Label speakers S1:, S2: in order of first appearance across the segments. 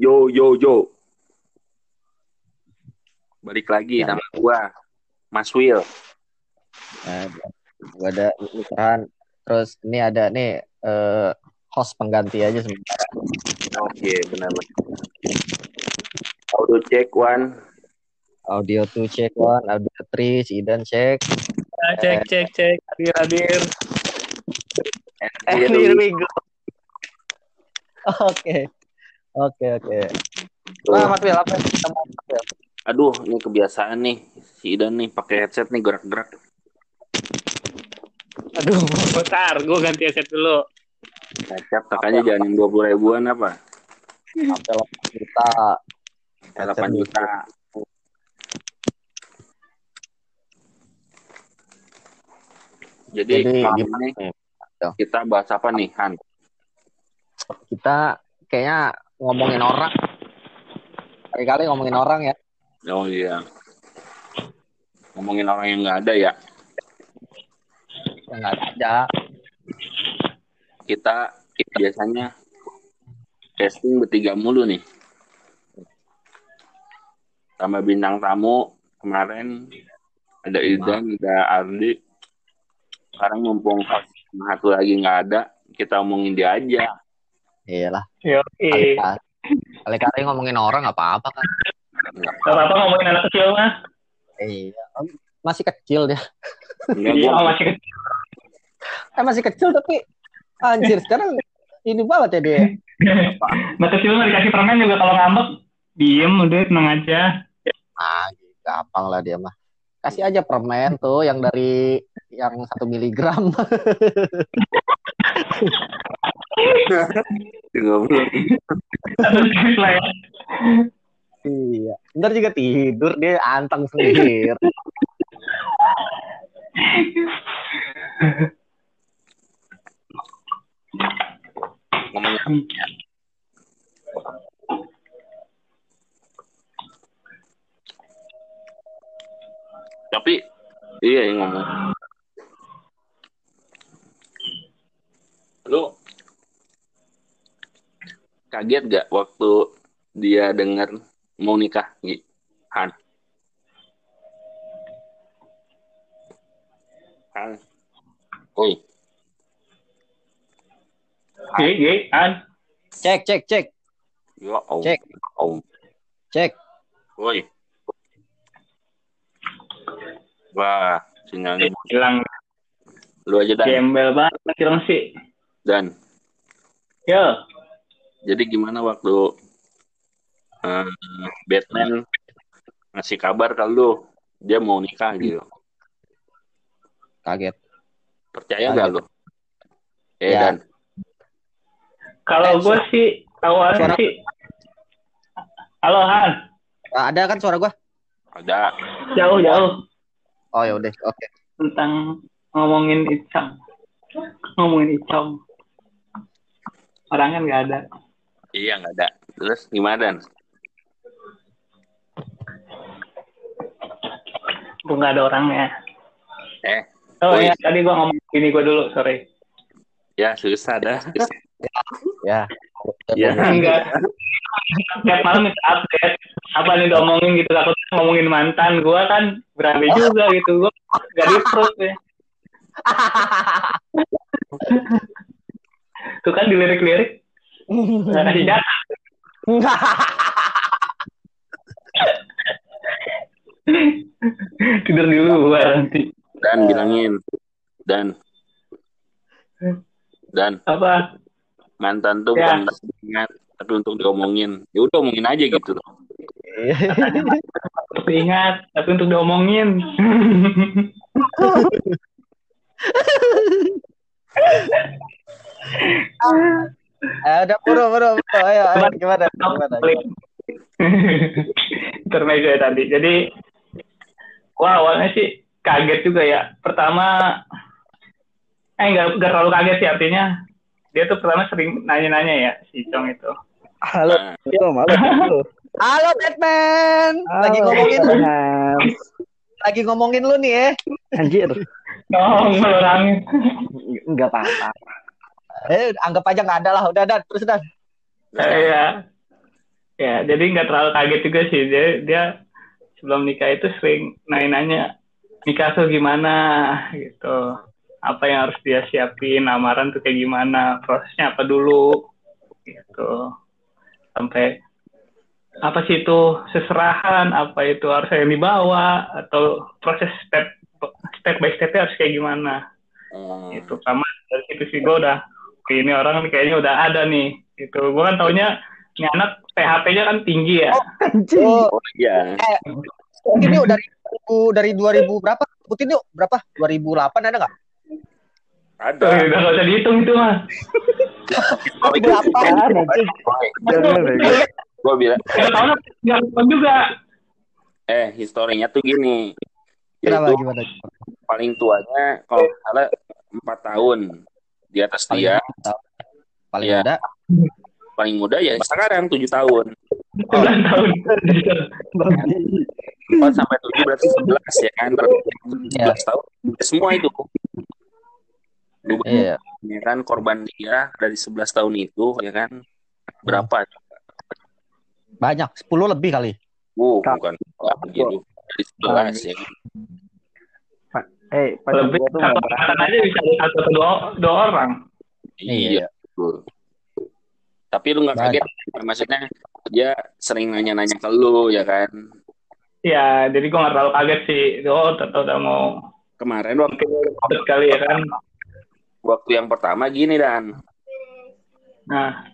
S1: Yo yo yo. Balik lagi sama gua, Mas Will.
S2: Nah, gua ada Nusran. Terus ini ada nih eh, host pengganti aja sementara.
S1: Oke, benar benar. Audio check one.
S2: Audio tuh cek one, audio three, si Idan cek.
S3: Cek cek cek hadir hadir
S2: And here we go. Oke. Oke, oke. Nah, Mas Wil, apa yang Mas Wil?
S1: Aduh, ini kebiasaan nih si Idan nih pakai headset nih gerak-gerak.
S3: aduh bentar gue ganti headset dulu
S1: Headset takanya jangan yang dua puluh ribuan apa?
S2: Sampai 8 juta.
S1: Delapan juta. Jadi,
S2: Jadi, nih?
S1: kita bahas apa nih, Han?
S2: Kita kayaknya ngomongin orang. Kali-kali ngomongin orang ya.
S1: Oh iya. Ngomongin orang yang nggak ada ya.
S2: Yang nggak ada.
S1: Kita, kita biasanya casting bertiga mulu nih. Sama bintang tamu kemarin ada Idan, ada Ardi. Sekarang mumpung satu lagi nggak ada, kita omongin dia aja.
S2: Iyalah.
S3: yo
S2: Kali-kali kali-kali ngomongin orang nggak apa-apa kan.
S1: Nggak
S3: apa-apa ngomongin anak kecil mah
S2: Iya. Masih kecil dia.
S3: Iya,
S1: gua-
S3: masih kecil
S2: Eh masih kecil tapi anjir sekarang ini banget ya dia.
S3: Anak kecil mah dikasih permen juga kalau ngambek diem udah tenang aja
S2: Ah, gampang lah dia mah. Kasih aja permen tuh yang dari yang satu miligram.
S3: Ya
S2: iya. Ntar juga tidur dia anteng sendiri.
S1: Tapi iya yang ngomong. Lu kaget gak waktu dia dengar mau nikah, Gi? Han? Han? Oi,
S3: Oke, oke, an
S2: Cek, cek, cek,
S1: ya om,
S2: Cek.
S1: om,
S2: cek.
S1: oi. Wah, sinyalnya
S3: hilang
S1: lu aja dan
S3: gembel banget hilang sih
S1: dan
S3: yo
S1: Jadi gimana waktu eh, Batman ngasih kabar kalau lu dia mau nikah gitu?
S2: Kaget.
S1: Percaya
S2: Kaget.
S1: gak lu? Eh
S2: Ya.
S1: dan
S3: kalau gue sih awalnya
S2: suara-
S3: sih halo Han
S2: Ah, Ada kan suara gua?
S1: ada
S3: jauh jauh
S2: Oh ya udah. Oke.
S3: tentang ngomongin Icam ngomongin Icam orang kan nggak ada
S1: iya nggak ada. Terus gimana dan?
S3: gue nggak ada orangnya
S1: Eh
S3: oh
S1: Woi.
S3: iya tadi gue ngomong ini gue dulu sorry
S1: ya susah dah.
S2: Ya.
S1: Ya.
S3: enggak tiap malam minta update apa nih diomongin gitu takut ngomongin mantan gue kan berani juga gitu gue gak di terus ya tuh kan dilirik-lirik nggak kasih data tidur di luar nanti.
S1: Dan bilangin. Dan. Dan.
S3: Apa?
S1: Mantan tuh
S3: Ya.
S1: bukan ingat tapi untuk diomongin. Ya udah omongin aja gitu.
S3: untuk diingat tapi untuk diomongin
S2: Eh, udah buru buru buru. Ayo, ayo gimana? Gimana?
S3: intermezzo ya tadi jadi wah awalnya sih kaget juga ya pertama eh nggak nggak terlalu kaget sih artinya dia tuh pertama sering nanya-nanya ya si Cong itu
S4: Halo,
S1: Nah,
S4: Om. Halo, halo.
S2: Halo Batman. Lagi
S4: Halo,
S2: ngomongin
S4: Farhan.
S2: lagi ngomongin lu nih ya.
S4: Anjir,
S3: oh melorangin
S4: enggak apa-apa.
S2: Eh, anggap aja nggak ada lah. Udah, dan terus dan.
S3: ya ya jadi nggak terlalu kaget juga sih. Dia dia sebelum nikah itu sering nanya-nanya nikah tuh gimana? Gitu. Apa yang harus dia siapin? Lamaran tuh kayak gimana? Prosesnya apa dulu? Gitu. Sampai apa sih itu seserahan? Apa itu harus yang dibawa? Atau proses step step by stepnya harus kayak gimana?
S1: Hmm.
S3: itu sama dari situ sih gue udah "Oke, ini orang kayaknya udah ada nih gitu gue kan taunya ini anak PHP-nya kan tinggi ya
S4: Anjing.
S2: Oh,
S1: Oh iya.
S2: ini yuk dari 2000 dari 2000 berapa? Sebutin yuk berapa? 2008 ada nggak?
S1: Ada.
S3: Tuh, udah gak usah dihitung itu mah
S2: Berapa?
S4: Apaan, anjing? Jangan, bego.
S1: Gue bilang,
S3: kita tahu nggak juga
S1: eh historinya tuh gini.
S2: Kenapa gimana?
S1: paling tuanya kalau salah empat tahun di atas
S2: Paling
S1: dia,
S2: paling
S1: Iya.
S2: muda
S1: paling muda ya sekarang tujuh tahun.
S3: sembilan tahun.
S1: Empat sampai tujuh berarti sebelas ya kan? Berarti
S2: Iya.
S1: 11 tahun. Semua itu. Lu
S2: Iya.
S1: ya kan korban dia dari 11 tahun itu ya kan berapa?
S2: Banyak, 10 lebih kali.
S1: Uh, bukan begitu dari 11 ya.
S4: Eh, pacar
S3: lebih
S4: gua tuh
S3: satu angkatan aja bisa ada satu atau dua, dua orang.
S1: Iya, betul. Tapi lu nggak
S2: Banyak.
S1: kaget, maksudnya dia sering nanya-nanya ke lu ya kan?
S3: ya jadi gue nggak terlalu kaget sih. Oh tetap udah mau
S1: Kemarin waktu
S3: kali ya kan?
S1: waktu yang pertama gini dan.
S3: Nah.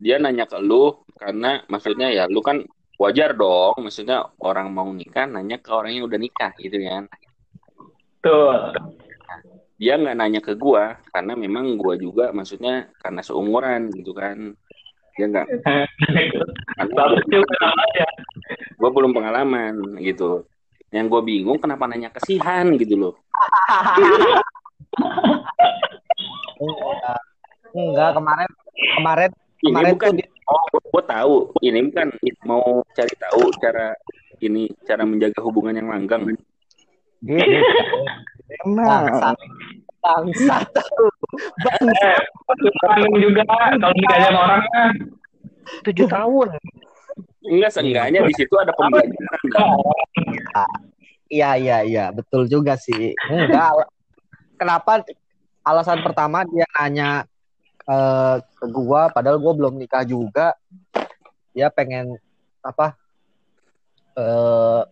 S1: Dia nanya ke lu karena maksudnya ya lu kan wajar dong, maksudnya orang mau nikah nanya ke orang yang udah nikah gitu kan.
S3: Tuh
S1: Dia nggak nanya ke gua karena memang gua juga maksudnya karena seumuran gitu kan. Dia nggak gue belum pengalaman gitu. Yang gue bingung kenapa nanya kesihan gitu loh.
S2: Enggak, enggak kemarin kemarin
S1: ini
S2: kemarin
S1: bukan
S2: tuh
S1: oh gue tahu. Ini bukan mau cari tahu cara ini cara menjaga hubungan yang langgeng
S4: Gitu. Emang.
S2: bangsat. Bangsat.
S3: eh juga kalau nikah sama orangnya
S4: Tujuh tahun.
S1: enggak seenggaknya di situ ada pembelajaran Dan.
S2: Iya iya iya, betul juga sih. Enggak. Kenapa alasan pertama dia nanya eh, ke gua padahal gua belum nikah juga. Dia pengen apa? Eh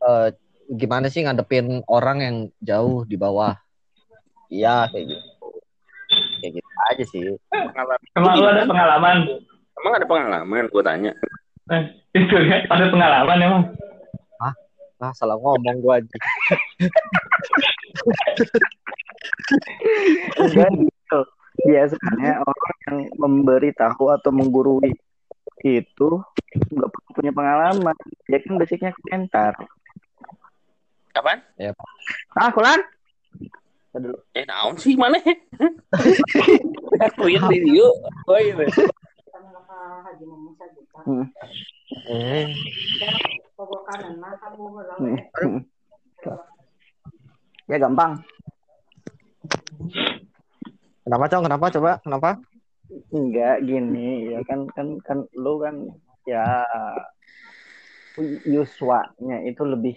S2: eh, gimana sih ngadepin orang yang jauh di bawah? Iya kayak gitu. Kayak gitu aja sih.
S1: pengalaman
S3: emang lu ada pengalaman
S1: emang ada pengalaman gue tanya
S3: eh, itu ya ada pengalaman emang
S2: Ah, salah ngomong gua aja.
S4: Enggak gitu. Biasanya orang yang memberitahu atau menggurui itu nggak punya pengalaman. Dia kan basicnya komentar.
S1: Kapan
S4: Ah, Kulan?
S1: eh naon sih mana Lihat video oh iya.
S2: Eh.
S4: Ya gampang.
S2: kenapa, Cong? Kenapa coba? Kenapa?
S4: Enggak gini ya kan kan kan lu kan ya Yuswa-nya itu lebih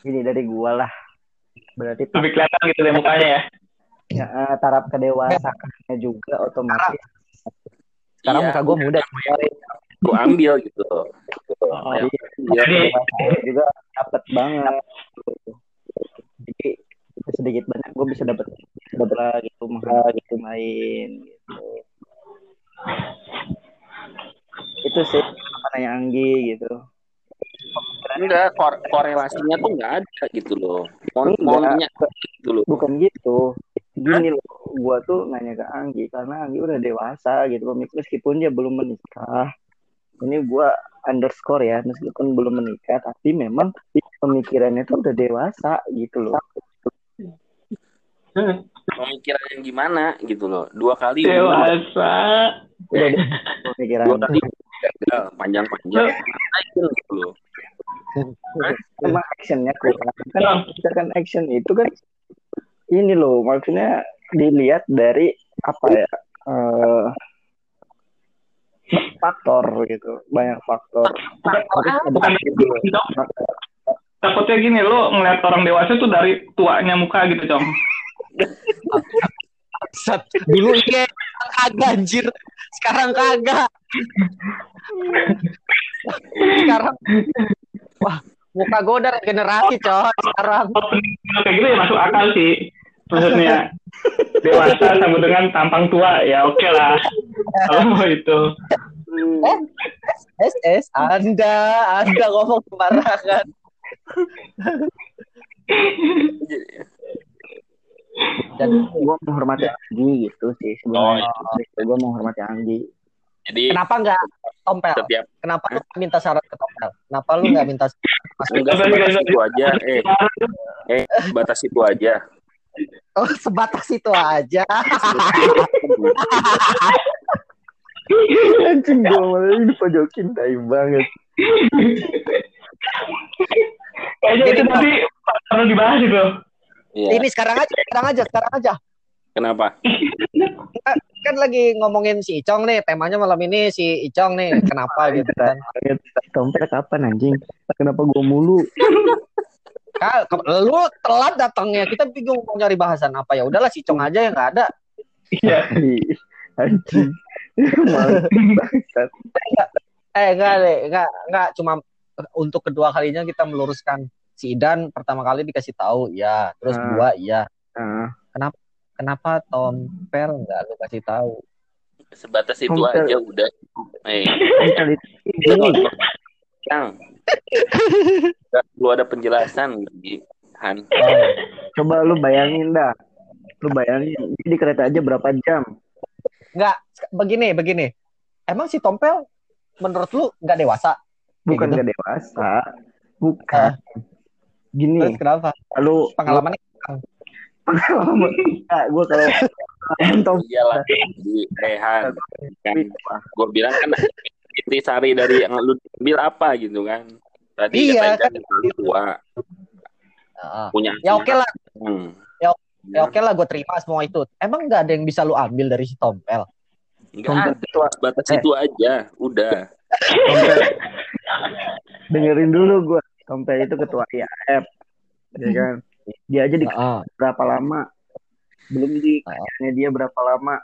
S4: gini dari gua lah. Berarti
S3: lebih kelihatan gitu deh mukanya ya
S4: ya, eh, taraf kedewasaannya juga otomatis. Sekarang
S1: Iya.
S4: muka gua muda.
S1: gue ambil gitu
S3: oh,
S1: Ya,
S4: Iya,
S3: Jadi-
S4: juga dapet banget. Jadi sedikit banyak gue bisa dapat dapat lah gitu mahal gitu main gitu. Itu sih apa nanya Anggi gitu.
S1: Enggak kor- korelasinya tuh nggak ada gitu loh. Mau,
S4: Enggak.
S1: mau nanya gitu loh.
S4: Bukan gitu. Gini loh, gua tuh nanya ke Anggi karena Anggi udah dewasa gitu loh. Meskipun dia belum menikah. Ini gua underscore ya, meskipun belum menikah, tapi memang pemikirannya tuh udah dewasa gitu loh.
S1: pemikiran yang gimana gitu loh. Dua kali
S3: dewasa.
S4: Udah dewasa
S1: dua kali. Gagal panjang-panjang. Gitu loh
S4: actionnya kurang. Kan misalkan action itu kan ini loh, maksudnya dilihat dari apa ya? eh faktor gitu, banyak faktor.
S3: bukan takutnya gini lo ngeliat orang dewasa tuh dari tuanya muka gitu cong
S2: Set, dulu iya kagak anjir. Sekarang kagak. Sekarang wah, muka gue udah regenerasi, coy. Sekarang.
S3: kayak gitu ya masuk akal sih maksudnya dewasa sama dengan tampang tua ya oke lah kalau mau itu
S2: Eh, SS, Anda, Anda ngomong sembarangan.
S4: Dan gue menghormati Anggi gitu sih sebenarnya. Gue menghormati Anggi.
S1: Jadi
S2: Kenapa nggak tompel?
S1: setiap
S2: Kenapa lu minta syarat ke tompel? Kenapa lu nggak minta
S1: enggak sebatas itu aja, eh eh batas itu aja.
S2: Oh, sebatas itu aja.
S4: Anjing gue malah dipojokin tai banget.
S3: kayaknya itu nanti perlu dibahas itu
S1: Iya.
S2: Ini sekarang aja, sekarang aja, sekarang aja.
S1: Kenapa?
S2: Kan, lagi ngomongin si Icong nih, temanya malam ini si Icong nih. Kenapa gitu kan?
S4: Tompel kapan anjing? Kenapa gue mulu?
S2: Ka- ke- lu telat datangnya, kita bingung mau nyari bahasan apa ya. Udahlah si Icong aja yang nggak ada.
S3: iya
S4: Anjing.
S2: Eh enggak deh, enggak enggak cuma untuk kedua kalinya kita meluruskan si Idan pertama kali dikasih tahu ya, terus
S4: Ah.
S2: dua iya.
S4: Ah,
S2: Kenapa Tompel enggak lu kasih tahu?
S1: Sebatas itu
S4: Kompel.
S1: aja udah. Eh,
S4: Tompel itu
S1: ini
S4: gini.
S1: yang Nggak perlu ada penjelasan di Han.
S4: Coba lu bayangin dah. Lu bayangin di kereta aja berapa jam?
S2: Enggak, begini, begini. Emang si Tompel menurut lu enggak dewasa?
S4: Bukan
S2: gitu.
S4: gak dewasa. Bukan. Gini,
S2: Terus kenapa?
S4: lu
S2: Pengalamannya
S4: pengalaman. Nah, gue kalau Tompel
S1: Iyalah di Rehan. Kan gue bilang kan intisari dari yang lu ambil apa gitu kan. Tadi
S2: Iya, kan.
S1: orang tua
S2: Heeh.
S1: punya
S2: Ya oke lah,
S1: Hmm.
S2: ya oke lah gue terima semua itu. Emang enggak ada yang bisa lu ambil dari si Tompel?
S1: Enggak
S4: Tompel
S1: ada.
S4: ketua
S1: Batas
S4: Eh.
S1: itu aja. Udah.
S4: Tompel. Dengerin dulu gue. Tompel itu ketua IAF. Ya kan? Dia aja di
S2: Heeh.
S4: berapa lama? Belum di kerjaannya dia berapa lama?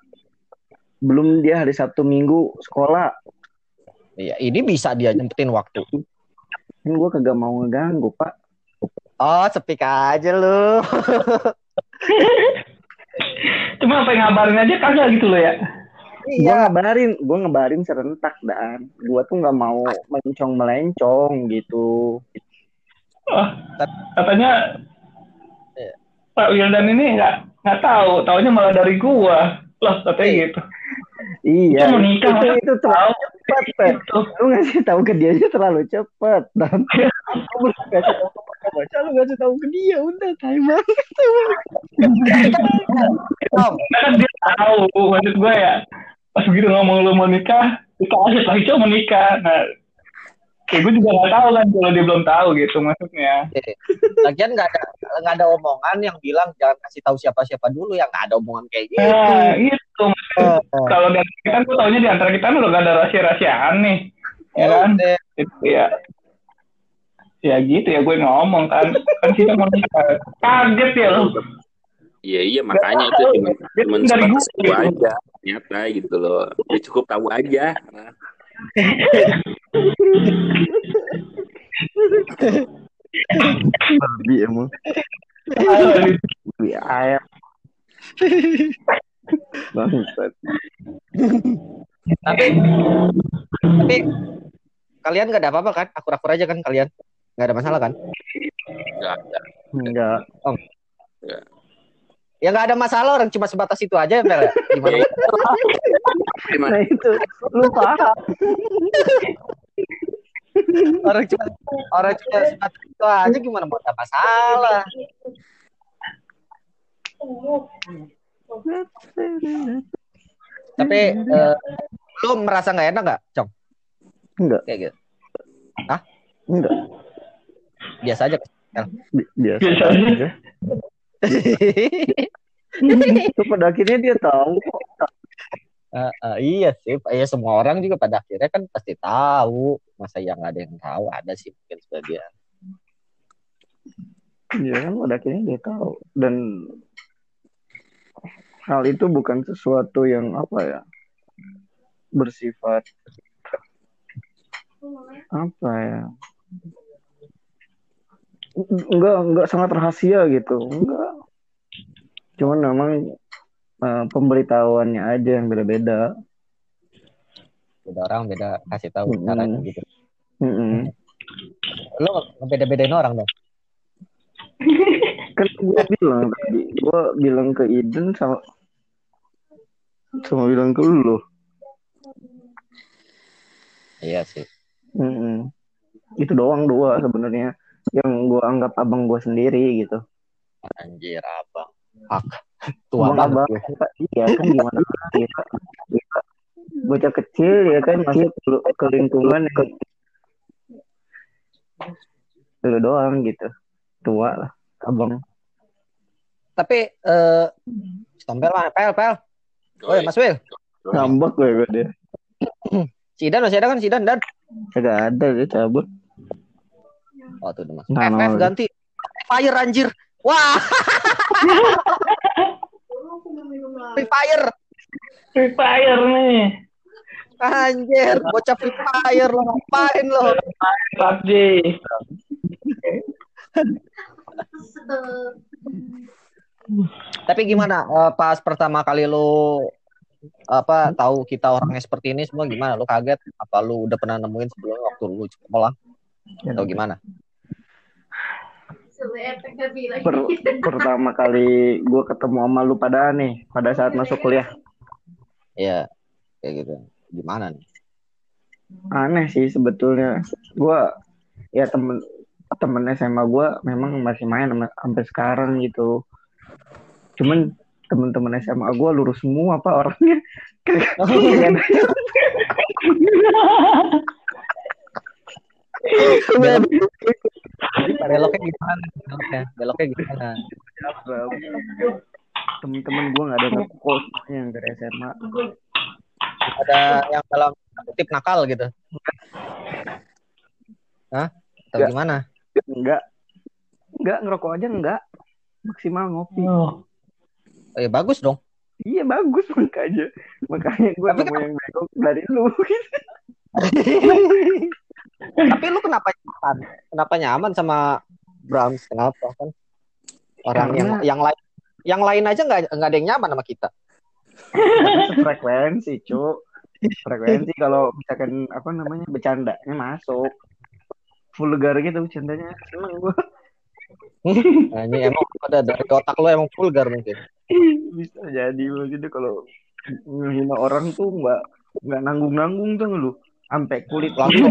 S4: Belum dia hari Sabtu Minggu sekolah.
S2: Iya, ini bisa dia nyempetin waktu.
S4: Kan gue kagak mau ngeganggu, Pak.
S2: Oh, sepik aja lu.
S3: cuma apa ngabarin aja kagak gitu loh ya
S4: Gue
S2: Iya,
S4: ngabarin, gue ngabarin serentak dan gue tuh nggak mau melencong melencong gitu.
S3: oh, katanya. Pak Wildan ini nggak nggak tahu. Taunya malah dari gua. Loh katanya gitu
S4: Iya,
S3: Itu mau nikah,
S4: itu, itu terlalu
S3: tahu
S4: cepet, Pe.
S3: gitu
S4: Lu ngasih tahu ke dia aja terlalu cepet dan. Lu belum kasih tahu ke Pak baca, lu ngasih tahu ke dia. Udah tai banget.
S3: Kan dia tahu maksud gue ya. Pas begitu ngomong lu mau nikah kita aja lagi cuma mau nikah. Nah kayak gue juga nggak tahu kan kalau dia belum tahu gitu maksudnya.
S2: Lagian nggak ada nggak ada omongan yang bilang jangan kasih tahu siapa-siapa dulu yang nggak ada omongan kayak gitu.
S3: nah itu
S2: Eh,
S3: kalau antara kita gue taunya di antara kita udah gak ada rahasia-rahasiaan nih ya kan?
S2: eh,
S3: itu ya. Ya gitu ya gue ngomong kan. Kan kita mau nikah kaget ya lo
S1: Iya iya makanya itu cuma cuma
S3: Dari
S1: sebatas itu
S3: gitu.
S1: aja ternyata gitu loh. Dia cukup tahu aja.
S4: Babi emang. Babi ayam. Bangsat.
S2: tapi tapi kalian nggak ada apa-apa kan? Akur-akur aja kan kalian? Nggak ada masalah kan?
S1: Enggak ada.
S4: Enggak.
S2: Ya nggak ada masalah orang cuma sebatas itu aja Mel. ya? Gimana?
S1: Gimana?
S4: Nah itu lu paham.
S2: orang cuma orang cuma sebatas itu aja gimana mau ada masalah? Tapi eh, lu merasa nggak enak nggak, Cong?
S4: Enggak.
S2: Kayak gitu.
S4: Enggak.
S2: Biasa aja.
S4: Bi- Biasa.
S3: Biasa aja.
S4: Itu pada akhirnya dia tahu.
S2: Eh, eh, iya sih, ya semua orang juga pada akhirnya kan pasti tahu. Masa yang ada yang tahu ada sih mungkin sebagian.
S4: Iya kan pada akhirnya dia tahu dan hal itu bukan sesuatu yang apa ya bersifat apa ya enggak enggak sangat rahasia gitu enggak cuman memang eh, pemberitahuannya aja yang beda-beda
S2: Beda orang beda kasih tahu
S4: Mm-mm.
S2: caranya gitu.
S4: Mm-mm.
S2: Lo beda-bedain orang dong.
S4: kan gue bilang tadi gue bilang ke Iden sama sama bilang ke lu
S2: Iya sih.
S4: Mm-mm. itu doang dua sebenarnya yang gue anggap abang gue sendiri gitu
S2: Anjir abang. Hak. Tua
S4: Abang
S2: gue.
S4: iya kan gimana ya Kita bocah kecil ya kan masuk ke, ke lingkungan yang lu doang gitu tua lah abang
S2: Tapi eh Stompel mana? Pel, pel. Oi, Mas Wil.
S4: ngambek gue gue dia
S2: Si Idan masih ada kan si Idan dan.
S4: kagak ada dia cabut
S2: Oh tuh udah masuk.
S4: Nah,
S2: FF
S4: nah.
S2: ganti. Fire anjir. Wah, Free Fire.
S3: Free Fire nih.
S2: Anjir, bocah Free Fire lo ngapain lo?
S3: PUBG.
S2: Tapi gimana eh, pas pertama kali lo apa tahu kita orangnya seperti ini semua gimana? Lo kaget? Apa lu udah pernah nemuin sebelumnya waktu lu sekolah? Atau gimana?
S4: Per- pertama kali gue ketemu sama lu pada nih pada saat masuk kuliah.
S2: Iya, kayak gitu. Gimana nih?
S4: aneh sih sebetulnya. Gue ya temen temen SMA gue memang masih main sampai sekarang gitu. Cuman temen-temen SMA gue lurus semua apa orangnya. Yang-
S2: Jadi beloknya gimana? Beloknya, beloknya gimana?
S4: temen-temen gue nggak ada yang kos yang dari SMA
S2: Ada yang dalam kutip nakal gitu? Hah? Atau
S4: Nggak.
S2: gimana?
S4: enggak enggak ngerokok aja enggak maksimal ngopi
S3: Oh.
S2: Oh, ya bagus dong.
S4: iya bagus makanya makanya gue nemu yang bego dari lu
S2: Tapi lu kenapa nyaman? Kenapa nyaman sama Brahms? Kenapa kan? Orang yang
S4: Karena-
S2: yang lain yang lain aja nggak nggak ada yang nyaman sama kita.
S4: frekuensi cu frekuensi kalau misalkan apa namanya bercandanya masuk vulgar gitu bercandanya seneng gue
S2: Nah, ini emang ada dari otak lu emang vulgar mungkin.
S4: bisa jadi begitu kalau menghina orang tuh nggak nggak nanggung nanggung tuh lu sampai kulit
S2: Langsung.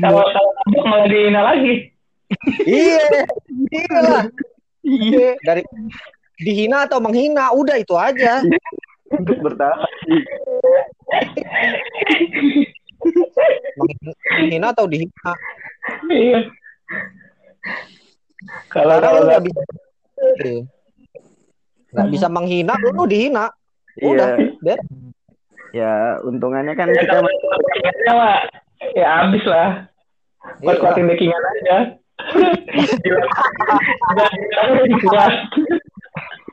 S3: Kalau kalau abang malah dihina lagi.
S2: iya, iya lah. Iya. Dari dihina atau menghina, udah itu aja.
S4: untuk bertahan
S2: Menghina- atau dihina.
S3: Iya. Kalau kalau nggak
S2: bisa, nggak bisa menghina, lu dihina.
S4: iya
S2: Udah, ber.
S4: Ya untungannya kan kita
S3: ya, Mak. ya habis lah. Kuat kuatin backingan aja.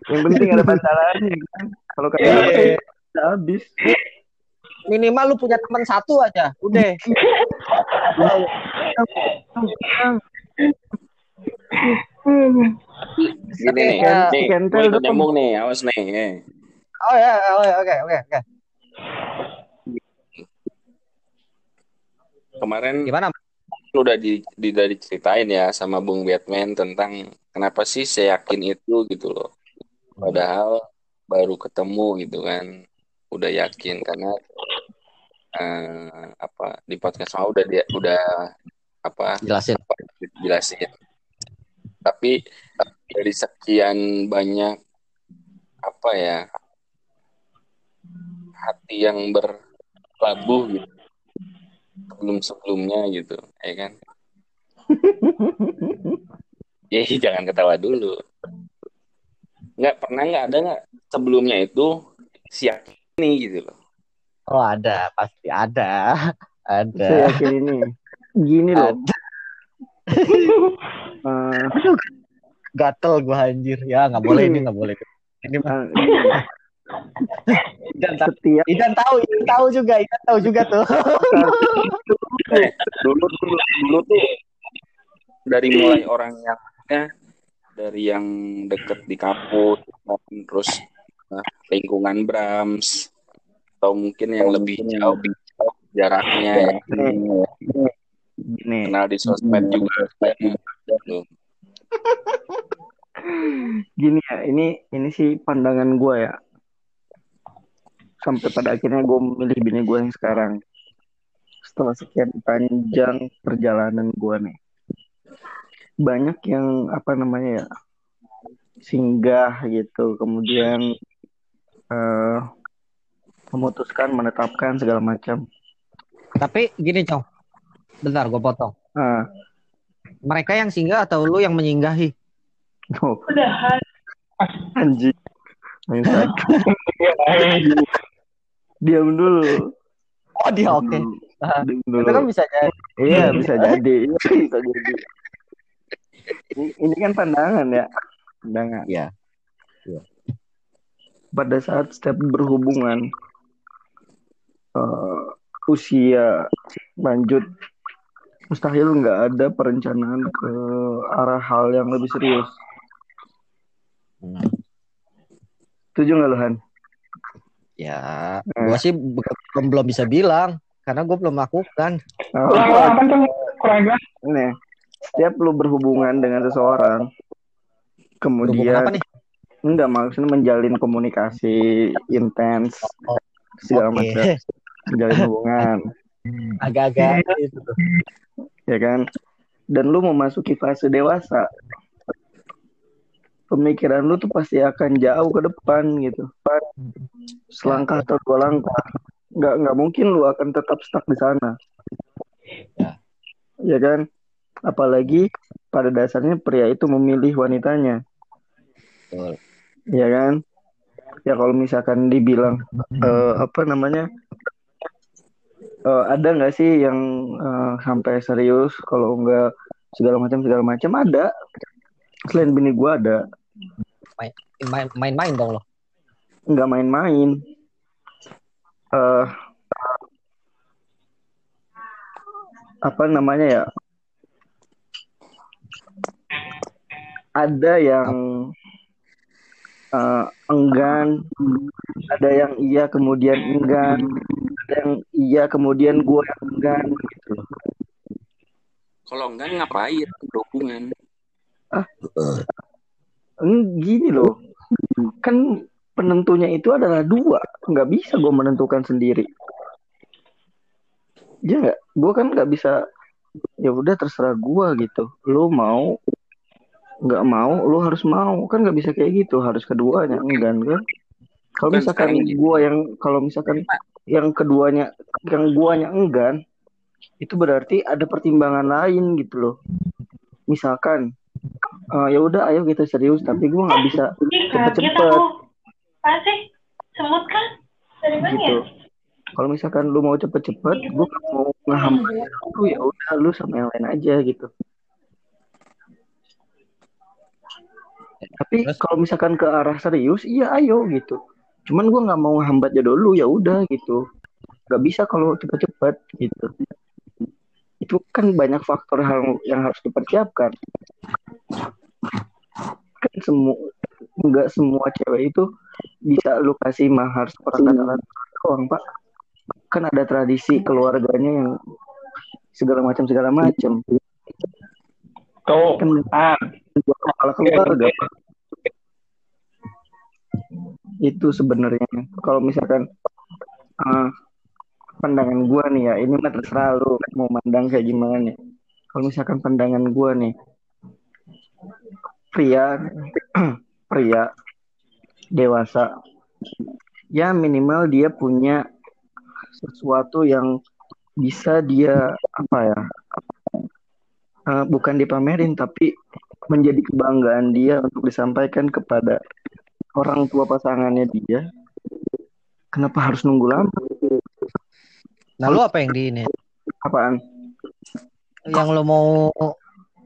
S4: Yang penting ada bantalannya kan kalau kata
S2: Iya.
S4: udah habis
S2: Minimal lu punya teman satu aja, udah.
S1: Gini nih,
S2: Ya.
S1: nih,
S4: Kentel
S1: nyambung nih, awas nih. eh.
S2: Oh ya, oh ya, oke, oke, oke.
S1: Kemarin
S2: Gimana?
S1: udah di, di udah diceritain ya sama Bung Batman tentang kenapa sih saya yakin itu gitu loh. Padahal baru ketemu gitu kan, udah yakin karena eh, apa di podcast mau udah dia udah apa
S2: Jelasin.
S1: jelasin. Tapi dari sekian banyak apa ya hati yang berlabuh gitu sebelum sebelumnya gitu, ya kan? Ya jangan ketawa dulu. Nggak pernah nggak ada nggak sebelumnya itu siap ini gitu loh.
S2: Oh ada, pasti ada. Ada.
S4: Yakin ini. Gini loh.
S2: Ada.
S4: eh,
S2: Aduh, gatel gua anjir. Ya nggak boleh ini nggak boleh. Ini mah. Idan, tahu-
S4: setiap
S2: Idan tahu, Idan tahu juga, Idan tahu juga tuh.
S1: Dulu dulu dulu tuh dari mulai orang yang ya, dari yang deket di kampus terus nah, lingkungan Brams atau mungkin yang lebih jauh jaraknya ya
S4: gini.
S1: kenal di sosmed juga Gitu.
S4: gini ya ini ini sih pandangan gue ya sampai pada akhirnya gue memilih bini gue yang sekarang setelah sekian panjang perjalanan gue nih banyak yang apa namanya ya singgah gitu kemudian eh, memutuskan menetapkan segala macam
S2: Tapi gini, Cong. Bentar, gua potong.
S4: ah
S2: Mereka yang singgah atau lu yang menyinggahi?
S4: oh, anjing. diam dulu
S2: Oh, dia oke.
S4: Diam
S2: Itu kan bisa jadi.
S4: Iya bisa jadi, Iya, bisa jadi. Ini, ini kan pandangan ya, pandangan.
S2: Iya.
S4: Pada saat setiap berhubungan eh, usia lanjut, mustahil nggak ada perencanaan ke arah hal yang lebih serius. Setuju nggak Lohan?
S2: Ya, gua sih be- belum belum bisa bilang karena gua belum lakukan.
S4: Oh,
S3: Kurang apa tuh? Kurang jelas.
S4: nih, setiap lu berhubungan dengan seseorang, kemudian
S2: apa nih?
S4: Enggak, maksudnya menjalin komunikasi intens
S2: Oh,
S4: segala
S2: Oke.
S4: macam, menjalin hubungan,
S2: Agak-agak itu tuh.
S4: ya kan? Dan lu memasuki fase dewasa, pemikiran lu tuh pasti akan jauh ke depan gitu. Selangkah atau dua langkah, nggak nggak mungkin lu akan tetap stuck di sana,
S2: Ya.
S4: ya kan? Apalagi pada dasarnya pria itu memilih wanitanya.
S2: Betul.
S4: ya kan ya kalau misalkan dibilang eh, apa namanya eh, ada nggak sih yang eh, sampai serius kalau enggak segala macam segala macam ada selain bini gua ada
S2: Main-main dong lo.
S4: nggak main-main. Eh apa namanya ya? Ada yang eh, enggan ada yang iya kemudian enggan ada yang iya kemudian gua yang enggan gitu loh.
S1: Kalau enggak ngapain? Berhubungan
S4: Eng- gini loh. Kan penentunya itu adalah dua. Nggak bisa gue menentukan sendiri. Ya nggak? Gue kan nggak bisa ya udah terserah gue gitu. Lu mau nggak mau lu harus mau. Kan nggak bisa kayak gitu. Harus keduanya. Enggan kan? Kalau
S1: Kan
S4: misalkan gue yang kalau misalkan yang keduanya yang guanya enggan itu berarti ada pertimbangan lain gitu loh. Misalkan eh, ya udah ayo kita serius tapi gue nggak bisa
S5: kaget
S4: cepet-cepet.
S5: Apa sih? Semut kan? Dari mana ya?
S4: gitu kalau misalkan lu mau cepet-cepet gue nggak mau ngehambat lu ya udah lu sama yang lain aja gitu. Tapi kalau misalkan ke arah serius iya ayo gitu. Cuman gue nggak mau hambatnya dulu ya udah gitu. Nggak bisa kalau cepet-cepet gitu. Itu kan banyak faktor hal yang harus dipersiapkan kan semua nggak semua cewek itu bisa lu kasih mahar seperangkat alat doang pak. Kan ada tradisi keluarganya yang segala macam segala macam.
S3: Tuh.
S4: kan
S3: Ah,
S4: kepala keluarga. Pak. itu sebenarnya. Kalau misalkan eh, pandangan gua nih ya ini mah terserah lu mau mandang kayak gimana nih. Kalau misalkan pandangan gua nih pria pria dewasa. Ya minimal dia punya sesuatu yang bisa dia apa ya eh, bukan dipamerin tapi menjadi kebanggaan dia untuk disampaikan kepada orang tua pasangannya dia. Kenapa harus nunggu lama?
S2: Nah, lu apa yang di ini?
S4: apaan?
S2: Yang lu mau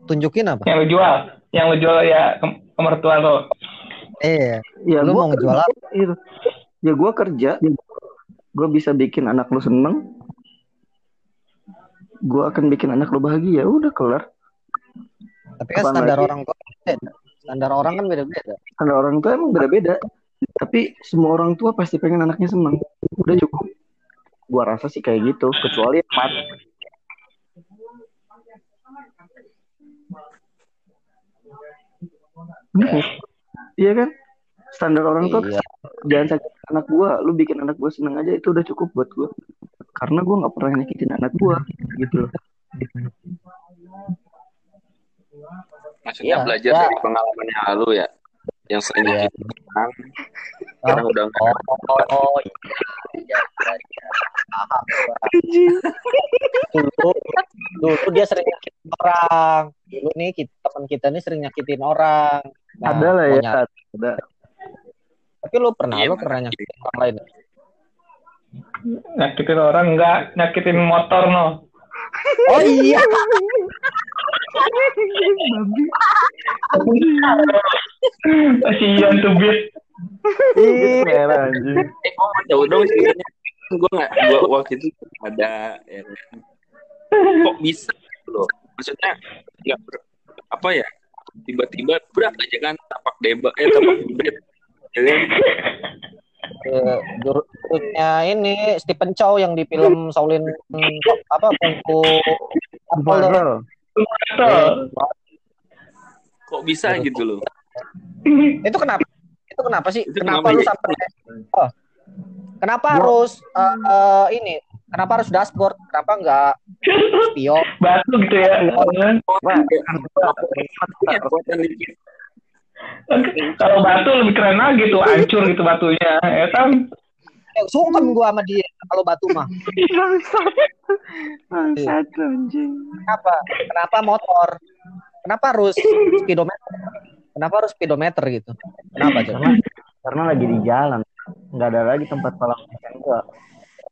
S2: tunjukin apa?
S3: Yang lu jual, yang lu jual ya ke, ke mertua lo.
S2: Eh,
S4: ya
S2: lu
S4: gua
S2: mau ngejual apa?
S4: itu ya gue kerja. Gue bisa bikin anak lu seneng. Gue akan bikin anak lu bahagia. Udah kelar.
S2: Tapi kan standar
S4: lagi?
S2: orang tua beda. Standar orang kan beda-beda.
S4: karena orang tua emang beda-beda. Tapi semua orang tua pasti pengen anaknya seneng. Udah cukup. Gue rasa sih kayak gitu. Kecuali yang mati Iya kan? Standar orang tua
S2: Iya.
S4: jangan sakit anak gua, lu bikin anak gua seneng aja itu udah cukup buat gua. Karena gua nggak pernah nyakitin anak gua, gitu loh.
S1: Maksudnya
S2: Iya,
S1: belajar
S2: ya.
S1: dari pengalamannya lalu ya. Yang sering
S2: Iya.
S1: nyakitin orang. Sekarang udah nggak.
S2: Oh, oh, iya. Iya, iya, iya. Dulu, dulu dia sering nyakitin orang. Dulu nih kita, teman kita nih sering nyakitin orang. Nah,
S4: ada lah ya, ada.
S2: Tapi lu pernah,
S1: Iya,
S2: lu pernah nyakitin orang lain?
S3: Nyakitin orang enggak, nyakitin motor no.
S2: Oh iya.
S3: Kasihan tuh Bit.
S4: Merah anjing.
S1: Eh, gue mau tahu dong sih. Gue nggak, gue waktu itu ada. Ya, kan. kok bisa gitu loh? Maksudnya nggak apa ya? Tiba-tiba berat aja kan tapak deba, eh tapak bed. Ya kan?
S2: Eh, juru- jurusnya ini Stephen Chow yang di film Shaolin apa?
S4: Barrel.
S3: Motor.
S1: Kok bisa gitu loh?
S2: itu kenapa itu kenapa sih
S1: Itu
S2: kenapa,
S1: kenapa
S2: lu
S1: ya?
S2: sampai oh. kenapa harus eh, eh, ini kenapa harus dashboard kenapa enggak spion
S3: Batu gitu ya.
S1: Iya, dikit.
S3: Kalau batu lebih keren lagi tuh, hancur gitu batunya, ya kan?
S2: eh, sungkem gua sama dia kalau batu mah.
S4: Bangsat anjing.
S2: kenapa kenapa motor kenapa harus speedometer kenapa harus speedometer gitu kenapa coba
S4: Karena karena lagi di jalan. Nggak ada lagi tempat kolam ikan gua.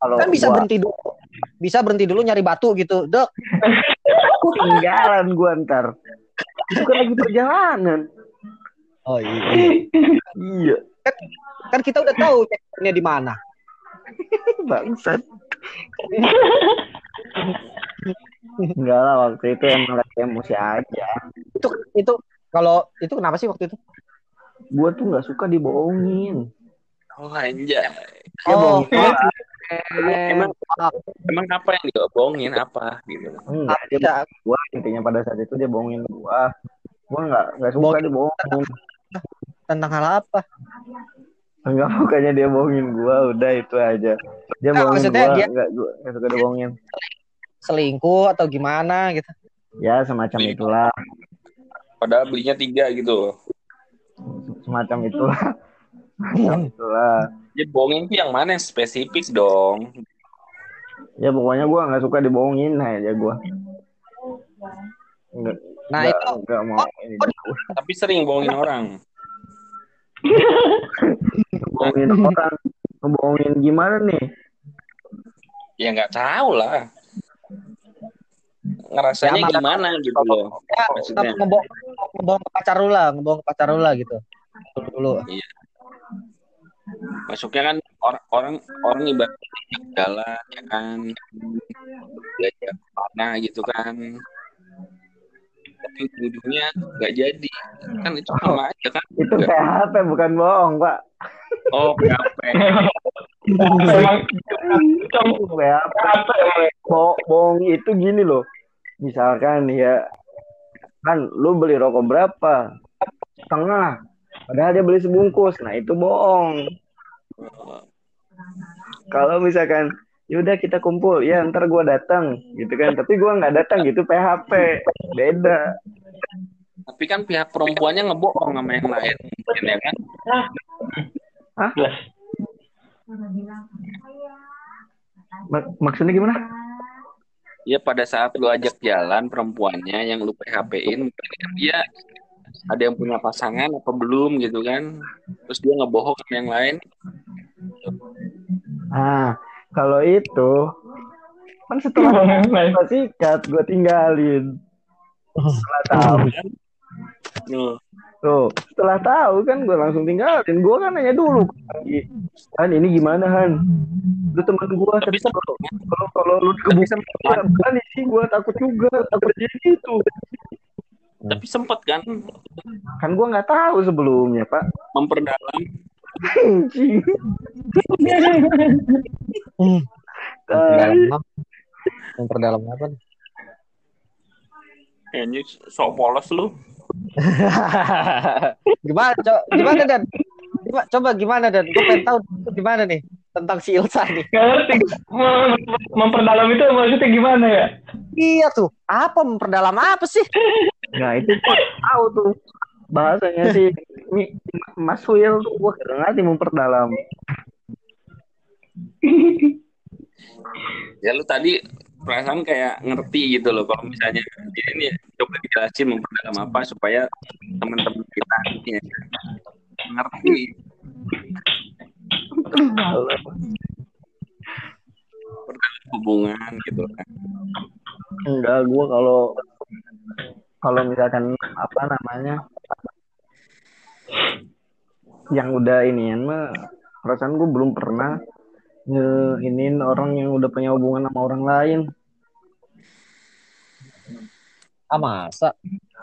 S4: Kalau
S2: kan bisa
S4: gua
S2: berhenti dulu bisa berhenti dulu nyari batu gitu dok
S4: ketinggalan gua ntar. Itu kan lagi perjalanan.
S2: oh iya
S4: Iya.
S2: kan kita udah tahu checkpointnya di mana
S4: Bangsat. Enggak lah waktu itu emang lagi emosi aja.
S2: itu itu kalau itu kenapa sih waktu itu
S4: Gua tuh nggak suka dibohongin.
S1: Oh anjay.
S4: Dia
S2: Oh,
S4: bohong gua.
S1: Emang emang apa yang diobongin apa gitu?
S4: Enggak, dia
S2: Tidak.
S4: bohongin gua intinya pada saat itu dia bohongin gua. Gua nggak nggak suka
S2: Bohongin.
S4: dibohongin.
S2: tentang hal apa
S4: Enggak bukannya dia bohongin gua, udah itu aja. Dia
S2: Nah,
S4: bohongin gua,
S2: dia-
S4: enggak gua nggak suka dibohongin.
S2: selingkuh atau gimana gitu
S4: Ya semacam itulah,
S1: Padahal belinya tiga gitu
S4: semacam itulah. semacam itulah.
S1: Ya bohongin tuh yang mana yang spesifik dong.
S4: Ya pokoknya gua nggak suka dibohongin aja gua. Enggak,
S2: nah
S4: enggak,
S2: itu
S4: enggak mau ini
S1: Tapi sering bohongin orang.
S4: bohongin orang. Ngebohongin gimana nih?
S1: Ya nggak tahu lah. Ngerasanya
S2: Ya, mana-
S1: gimana gitu loh.
S2: ya ngebohong ngebohong ke pacar lu lah ngebohong ke pacar lu lah gitu dulu, dulu.
S1: Masuknya kan orang orang orang ibaratnya jalan ya kan. Diajak mana gitu kan. Tapi ujungnya nggak jadi. Kan itu sama aja kan.
S4: Itu PHP bukan bohong, Pak.
S1: Oh, PHP.
S4: PHP. bohong itu gini loh. Misalkan ya kan lu beli rokok berapa? Setengah. Padahal dia beli sebungkus. Nah, itu bohong. Kalau misalkan yaudah kita kumpul, ya ntar gua datang gitu kan. Tapi gua nggak datang gitu PHP. Beda.
S1: Tapi kan pihak perempuannya ngebohong sama yang lain, mungkin ya kan?
S3: Jelas.
S4: Mak- maksudnya gimana?
S1: Ya pada saat lu ajak jalan perempuannya yang lu PHP-in, mungkin kan dia ada yang punya pasangan apa belum gitu kan? terus dia ngebohong sama yang lain
S4: Ah, kalau itu kan setelah sikat gue tinggalin. Setelah tahu
S1: Oh,
S4: tuh, setelah tahu kan gue langsung tinggalin. Gue kan nanya dulu kan ini gimana Han? Lu teman gue
S1: tapi
S4: kalau kalau kalau lu kebukan berani sih gue takut juga takut jadi gitu.
S1: Tapi sempet kan
S4: Kan gue nggak tahu sebelumnya pak.
S1: memperdalam
S4: Anjing.
S2: Memperdalam apa? Memperdalam apa?
S1: kayaknya sok polos lu
S2: gimana, co gimana dan? Coba, coba gimana dan? Gue pengen tahu gimana nih tentang si Ilsa nih.
S3: Ngerti. Memperdalam itu maksudnya gimana ya?
S2: Iya tuh, apa memperdalam apa sih?
S4: Nah itu gua tahu tuh bahasanya sih Mas Will tuh gue kira ngerti memperdalam.
S1: ya lu tadi perasaan kayak ngerti gitu loh kalau misalnya ini coba dijelasin memperdalam apa supaya teman-teman kita ya, perdalam hubungan gitu kan
S4: Enggak, gue kalau kalau misalkan apa namanya yang udah ini mah perasaan gue belum pernah ngeinin orang yang udah punya hubungan sama orang lain.
S2: Ah masa?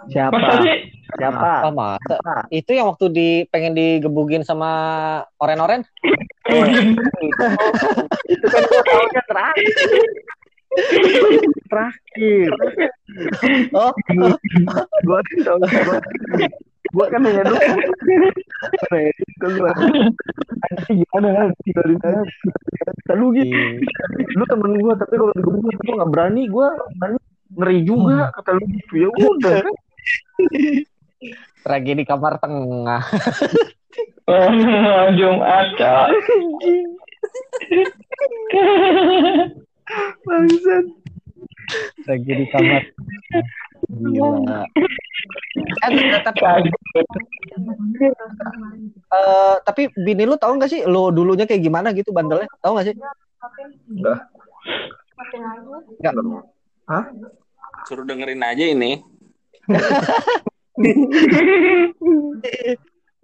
S4: Siapa?
S3: Masa sih?
S4: Siapa?
S2: Ah masa? Itu yang waktu di pengen digebugin sama oren-oren?
S4: Itu kan gue tahunya terakhir. terakhir.
S2: Oh,
S4: Gue kan tahu gue kan nanya dulu. Gimana kan? Tinggalin aja. Lalu gitu. lu temen gue tapi kalau digebukin gue nggak berani gue berani ngeri juga kata lu gitu ya udah kan
S2: tragedi kamar tengah.
S3: Jumat, Cok.
S4: bangsat
S2: Tragedi kamar. Gila. Eh, tapi eh, tapi bini lu tahu nggak sih lu dulunya kayak gimana gitu bandelnya? Tahu nggak sih?
S4: enggak
S2: Nggak.
S4: hah
S1: suruh dengerin aja ini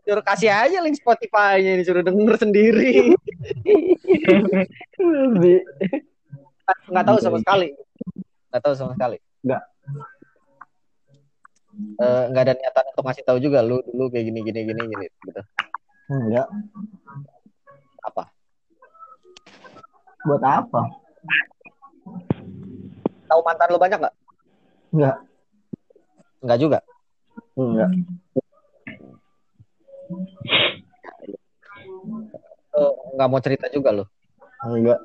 S2: Suruh kasih aja link Spotify-nya ini suruh denger sendiri.
S4: Bi-
S2: Nggak tahu sama sekali. Nggak tahu sama sekali.
S4: Nggak.
S2: Eh, nggak ada niatan untuk ngasih tahu juga lu dulu kayak gini gini gini gini gitu.
S4: enggak
S2: Apa?
S4: buat apa
S2: Tahu mantan lu banyak nggak?
S4: enggak
S2: Nggak juga.
S4: enggak
S2: Eh, nggak mau cerita juga lu.
S4: enggak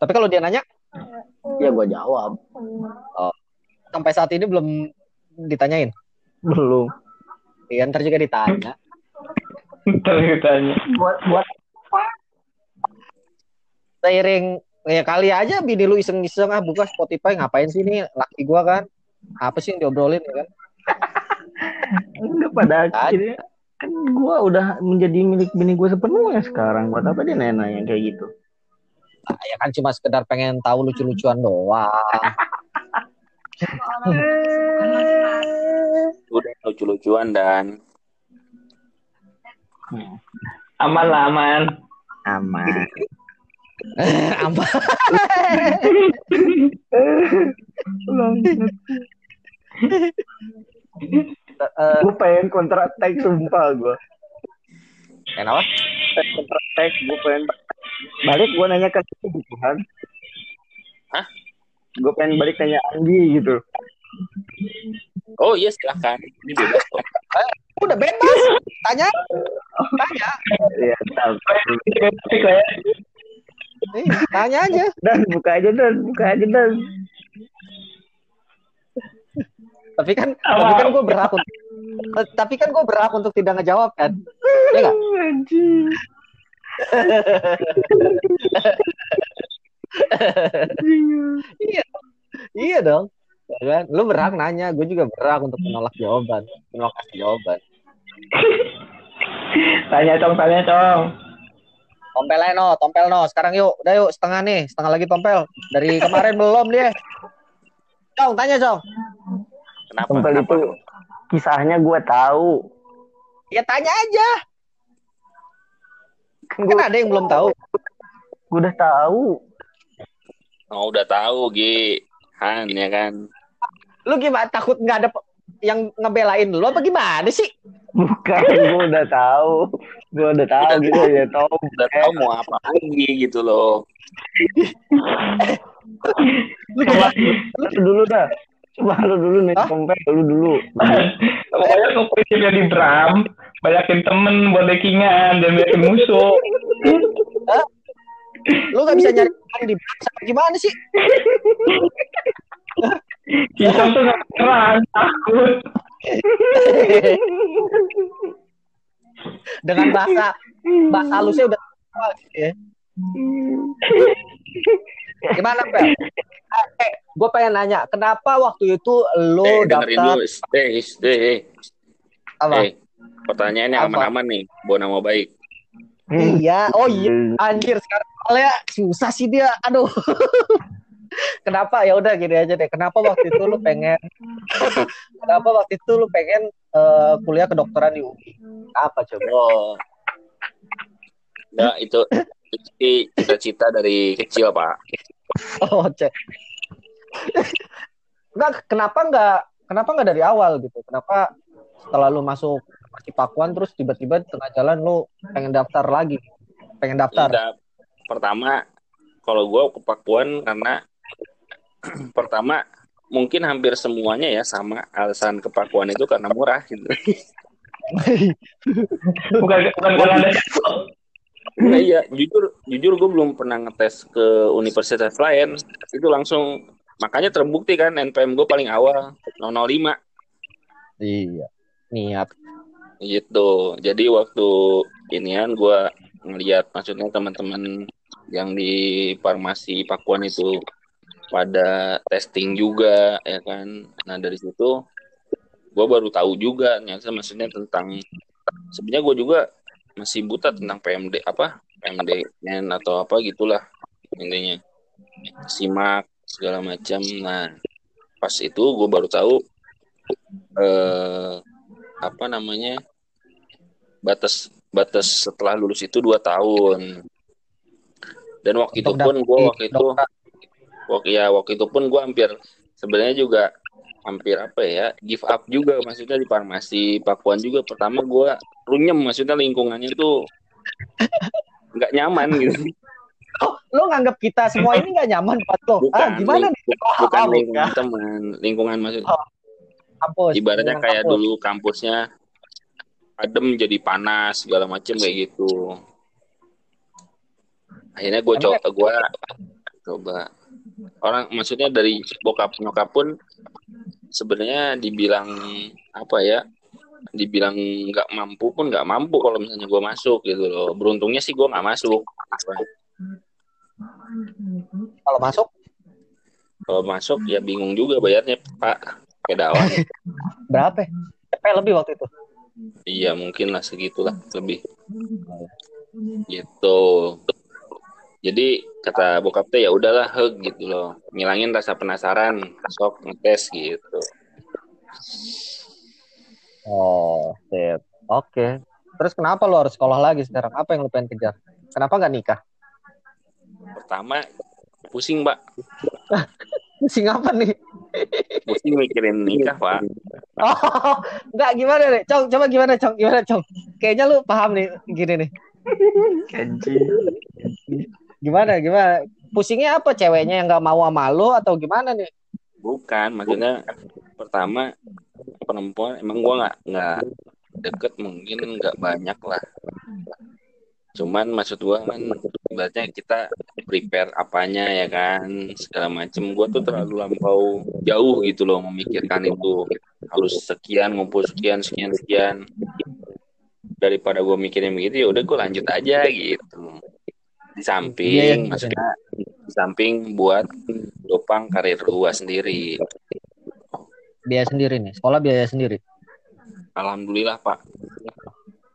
S2: Tapi kalau dia nanya
S4: ya gue jawab
S2: sampai saat ini belum ditanyain.
S4: belum
S2: Iya, ntar juga ditanya.
S3: Ntar ditanya.
S4: buat buat
S2: Seiring ya kali aja bini lu iseng-iseng ah buka Spotify ngapain sih nih laki gua kan apa sih yang diobrolin ya kan?
S4: Enggak pada akhirnya kan gue udah menjadi milik bini gue sepenuhnya sekarang. Buat apa dia nanya kayak gitu?
S2: Nah, ya kan cuma sekedar pengen tahu lucu-lucuan doang.
S1: Udah lucu-lucuan dan.
S3: Aman lah, aman.
S4: aman.
S2: Apa Eh,
S4: gue pengen kontrak tag sumpah gue
S2: kenapa
S4: kontrak tag gue pengen balik. Gue nanya ke Tuhan.
S1: Hah?
S4: gue pengen balik tanya Anggi gitu.
S1: Oh iya silahkan. Ini bebas kok
S2: udah bebas. Tanya. Tanya.
S4: Ya tahu
S3: Asik lah ya.
S2: Eh, tanya aja.
S4: Dan buka aja dan. Buka aja dan
S2: tapi kan tapi kan gue berhak untuk tapi kan gue berhak untuk tidak ngejawab kan ya
S4: anjing
S2: iya iya dong Ya kan lu berhak nanya gue juga berhak untuk menolak jawaban menolak kasih jawaban
S3: Tanya cong, tanya cong.
S2: Tompel aja, no, tompel no. Sekarang yuk, udah yuk, setengah nih, setengah lagi tompel. Dari kemarin belum dia. Cong, tanya Cong.
S1: Kenapa?
S4: Tempel
S1: Kenapa?
S4: itu kisahnya gue tahu.
S2: Ya tanya aja.
S4: Kan
S2: Kan
S4: gue
S2: ada yang belum tahu.
S4: gue udah tahu.
S1: Oh, udah tahu, Gi. Han, ya kan?
S2: Lu gimana takut nggak ada yang ngebelain lu apa gimana sih?
S4: Bukan, gue udah tahu. Gue udah tahu
S1: Udah
S4: gitu ya, tahu.
S1: Udah tahu mau apa lagi gitu loh.
S2: Lu
S3: Coba,
S2: gimana?
S4: Lu dulu dah. Coba lu dulu nih, kompet lu dulu.
S3: pokoknya lu prinsipnya di Bram, banyakin temen buat backingan dan banyakin musuh.
S2: Lu nggak bisa nyari teman di apa gimana sih?
S3: Kisah tuh gak keren, takut.
S2: Dengan bahasa bahasa halusnya udah ya. Gimana, Pel? Gue pengen nanya, kenapa waktu itu lu
S1: eh, dengerin
S2: daftar
S1: dulu. Eh, eh, eh,
S2: apa?
S1: eh. Pertanyaannya
S2: Apa?
S1: aman-aman nih. Bawa nama baik.
S2: Iya, oh iya, anjir sekarang soalnya susah sih dia. Aduh. Kenapa ya udah gini aja deh. Kenapa waktu itu lu pengen Kenapa waktu itu lu pengen eh, kuliah kedokteran di UI? Apa coba?
S1: Oh. Enggak, itu itu cita-cita dari kecil, Pak.
S2: Oh, cek. Enggak, kenapa enggak kenapa enggak dari awal gitu? Kenapa setelah lu masuk di Pakuan terus tiba-tiba di tengah jalan lu pengen daftar lagi? Pengen daftar.
S1: Tidak. Pertama, kalau gue ke Pakuan karena pertama mungkin hampir semuanya ya sama alasan ke Pakuan itu karena murah gitu.
S3: Bukan bukan karena ada
S1: Nah, iya, jujur jujur gue belum pernah ngetes ke universitas lain. Itu langsung makanya terbukti kan NPM gue paling awal 005
S2: Iya. Niat.
S1: gitu. Jadi waktu inian gue ngeliat maksudnya teman-teman yang di farmasi Pakuan itu pada testing juga ya kan. Nah dari situ gue baru tahu juga ternyata maksudnya tentang sebenarnya gue juga masih buta tentang PMD apa PMDN atau apa gitulah intinya simak segala macam. Nah pas itu gue baru tahu eh apa namanya batas batas setelah lulus itu dua tahun. Dan waktu itu pun gue waktu itu waktu ya waktu itu pun gue hampir sebenarnya juga hampir apa ya give up juga maksudnya di farmasi Pakuan juga. Pertama gue runyem maksudnya lingkungannya tuh nggak nyaman gitu
S2: Oh, lu nganggap kita semua ini nggak nyaman buat lo?
S1: bukan
S2: Ah, gimana nih? Oh,
S1: bukan
S2: bukan.
S1: lingkungan teman lingkungan maksud
S2: Kampus.
S1: ibaratnya kayak
S2: kampus.
S1: dulu kampusnya adem jadi panas segala macem kayak gitu akhirnya gue coba gue coba orang maksudnya dari bokap nyokap pun sebenarnya dibilang apa ya dibilang nggak mampu pun nggak mampu kalau misalnya gue masuk gitu loh beruntungnya sih gue nggak masuk
S2: Kalau masuk,
S1: kalau masuk ya bingung juga bayarnya pak kedawan
S2: berapa? Eh, lebih waktu itu.
S1: iya mungkin lah segitulah lebih gitu jadi kata bokap teh ya udahlah hug gitu loh ngilangin rasa penasaran sok ngetes gitu
S2: Oh, sip. Oke. Terus kenapa lu harus sekolah lagi sekarang? Apa yang lu pengen kejar? Kenapa nggak nikah?
S1: Pertama pusing mbak
S2: Pusing apa nih?
S1: pusing mikirin nikah pak
S2: Oh, nggak gimana nih? Cong, coba gimana, Cong? Gimana, Cong? Kayaknya lu paham nih, gini nih.
S4: Anjing.
S2: Gimana, gimana? Pusingnya apa? Ceweknya yang nggak mau sama lu atau gimana nih?
S1: bukan maksudnya pertama perempuan emang gua nggak nggak deket mungkin nggak banyak lah cuman maksud gua kan ibaratnya kita prepare apanya ya kan segala macem gua tuh terlalu lampau jauh gitu loh memikirkan itu harus sekian ngumpul sekian sekian sekian daripada gua mikirin begitu ya udah gua lanjut aja gitu di samping
S2: Iya, iya.
S1: maksudnya di samping buat topang karir gua sendiri
S2: Biaya sendiri nih. Sekolah biaya sendiri.
S1: alhamdulillah pak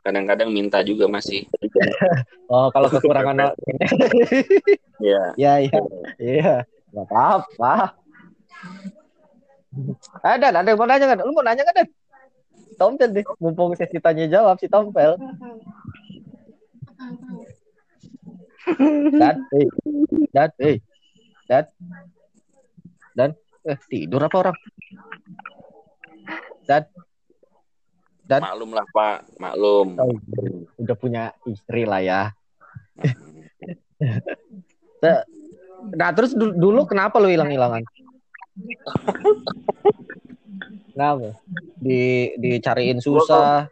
S1: kadang-kadang minta juga masih
S2: Oh, kalau kekurangan
S1: ya
S2: ya ya iya nggak apa-apa. Eh, Dan, ada yang mau nanya kan? Lu mau nanya kan, Dan? Tompel deh, mumpung sesi tanya jawab si Tompel. Dan, eh, dan, eh, dan, dan, eh, tidur apa orang? Dan, Dan-
S1: maklum lah Pak maklum
S2: oh, udah punya istri lah ya. Se- Nah, terus du- dulu kenapa lu hilang-hilangan? Kenapa? Di dicariin susah.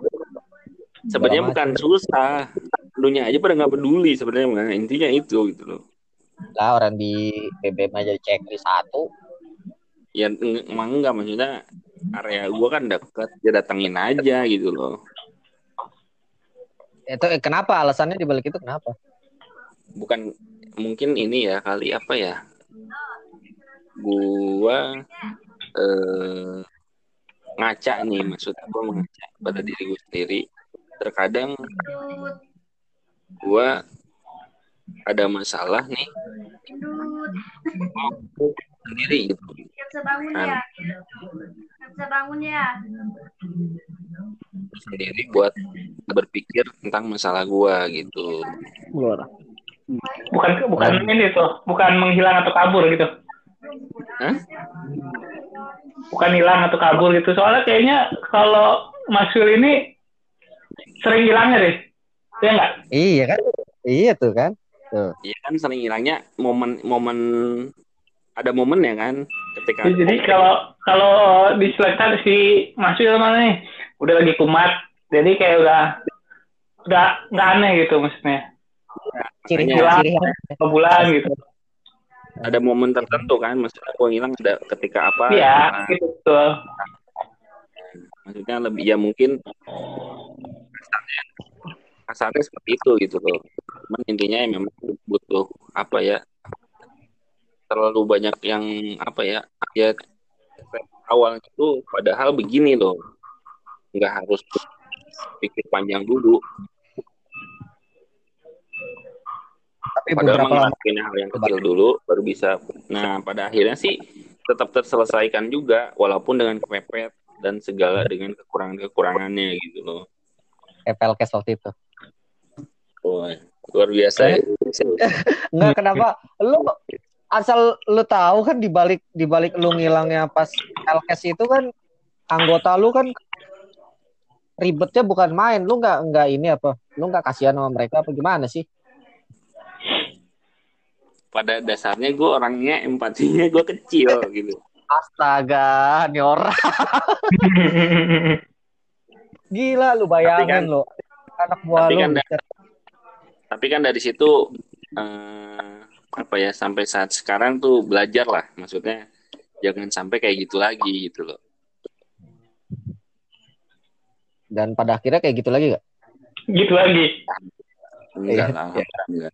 S1: sebenarnya bukan susah lunya aja pada nggak peduli sebenarnya intinya itu gitu loh
S2: Lah orang di BBM aja checklist satu.
S1: ya emang enggak maksudnya area gua kan deket dia datengin aja gitu loh.
S2: Itu eh, kenapa? Alasannya di balik itu kenapa?
S1: bukan mungkin ini ya kali apa ya? Gua eh, ngaca nih maksudnya gua mengaca pada diri gue sendiri. Terkadang gua ada masalah nih sendiri gitu
S5: Gak bisa bangun
S1: Kan.
S5: ya. Gak bisa bangun ya.
S1: sendiri buat berpikir tentang masalah gua gitu.
S3: Bukan bukan ini tuh, bukan menghilang atau kabur gitu.
S1: Hah?
S3: Bukan hilang atau kabur gitu. Soalnya kayaknya kalau Mas Wil ini sering hilangnya deh. Iya nggak?
S2: Iya kan? Iya tuh kan?
S1: Iya kan sering hilangnya momen-momen ada momen ya kan ketika
S3: Jadi, jadi kalau kalau diselekan si Mas mana nih? Udah lagi kumat. Jadi kayak udah udah nggak aneh gitu maksudnya.
S2: Ciri
S3: Dua bulan gitu.
S1: ada momen tertentu kan maksudnya gua ngilang ada ketika apa
S3: Iya,
S1: nah,
S3: gitu betul.
S1: maksudnya lebih ya mungkin kasarnya kasarnya seperti itu gitu loh cuman intinya ya memang butuh apa ya terlalu banyak yang apa ya ya awal itu padahal begini loh. Nggak harus pikir panjang dulu.
S2: Tapi
S1: padahal
S2: beberapa lama
S1: ngelakuin hal yang kecil dulu baru bisa. Nah pada akhirnya sih tetap terselesaikan juga walaupun dengan kepepet dan segala dengan kekurangan-kekurangannya gitu loh.
S2: Cash waktu itu.
S1: Wah, luar biasa ya.
S2: Enggak kenapa? Lu asal lu tahu kan di balik di balik lu ngilangnya pas LKS itu kan anggota lu kan ribetnya bukan main. Lu nggak nggak ini apa lu nggak kasihan sama mereka apa gimana sih?
S1: Pada dasarnya gue orangnya empatinya gue kecil gitu.
S2: Astaga nih orang. Gila lu bayangin
S1: kan-
S2: lu. Anak buah
S1: tapi
S2: lu
S1: kan da- tapi kan dari situ eh, apa ya sampai saat sekarang tuh belajar lah maksudnya jangan sampai kayak gitu lagi gitu loh
S2: dan pada akhirnya kayak gitu lagi gak?
S3: gitu lagi.
S1: enggak
S2: Iya.
S1: lah enggak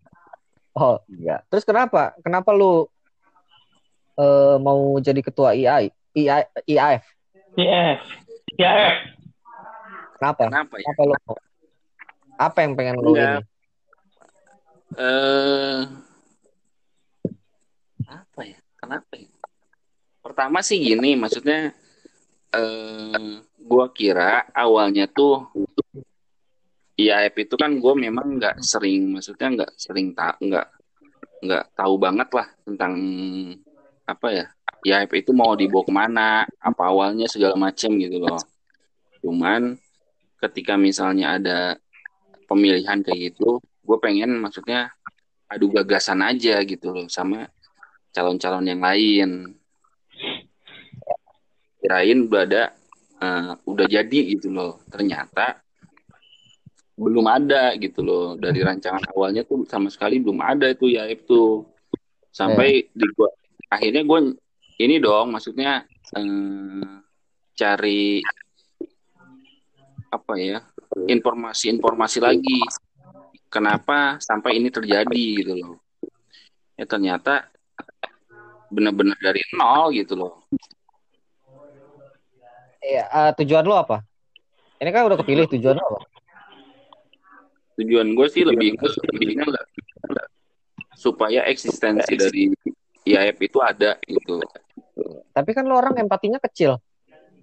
S2: Oh enggak. Terus kenapa? Kenapa lu eh, mau jadi ketua IAI, IAI, IAF?
S3: IF. IAF.
S2: Kenapa?
S1: kenapa ya
S2: Apa lu? Apa yang pengen lu ini?
S1: eh kenapa ya? Pertama sih gini maksudnya eh gua kira awalnya tuh IAF itu kan gue memang nggak sering maksudnya nggak sering tak nggak nggak tahu banget lah tentang apa ya IAF itu mau dibawa ke mana apa awalnya segala macam gitu loh. Cuman ketika misalnya ada pemilihan kayak gitu gue pengen maksudnya adu gagasan aja gitu loh sama calon-calon yang lain. Kirain udah ada eh, udah jadi gitu loh. Ternyata belum ada gitu loh. Dari rancangan awalnya tuh sama sekali belum ada itu ya itu sampai di gua akhirnya gue ini dong maksudnya eh, cari apa ya informasi-informasi lagi. Kenapa sampai ini terjadi gitu loh. Ya ternyata benar-benar dari nol gitu loh
S2: Iya, eh, tujuan lu apa? Ini kan udah kepilih tujuan apa?
S1: tujuan gue sih lebih lebihnya lah supaya eksistensi dari IAF itu ada gitu
S2: Tapi kan lo orang empatinya kecil.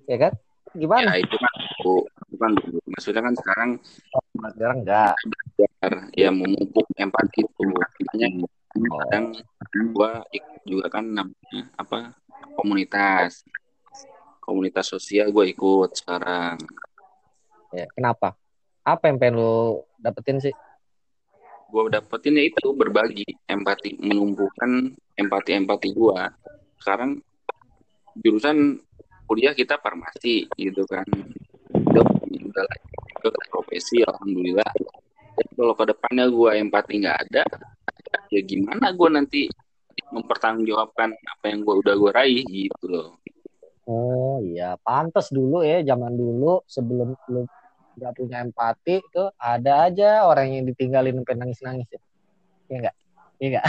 S2: Ya kan?
S1: ya
S2: Gimana?
S1: itu kan dulu. bukan dulu. maksudnya kan sekarang
S2: Sekarang enggak.
S1: ya memupuk empati itu makanya kadang gua ikut juga kan namanya apa komunitas. Komunitas sosial gue ikut sekarang.
S2: Ya, kenapa? Apa yang pengen lo dapetin sih?
S1: gue dapetin ya itu berbagi empati menumbuhkan empati empati gue sekarang jurusan kuliah kita farmasi gitu kan. Udah ke profesi alhamdulillah. Kalau ke depannya gue empati nggak ada ya gimana gue nanti mempertanggungjawabkan apa yang gue udah gue raih gitu loh
S2: Oh iya, pantas dulu ya zaman dulu sebelum lu nggak punya empati tuh ada aja orang yang ditinggalin sampai nangis-nangis ya. Iya enggak? Iya enggak?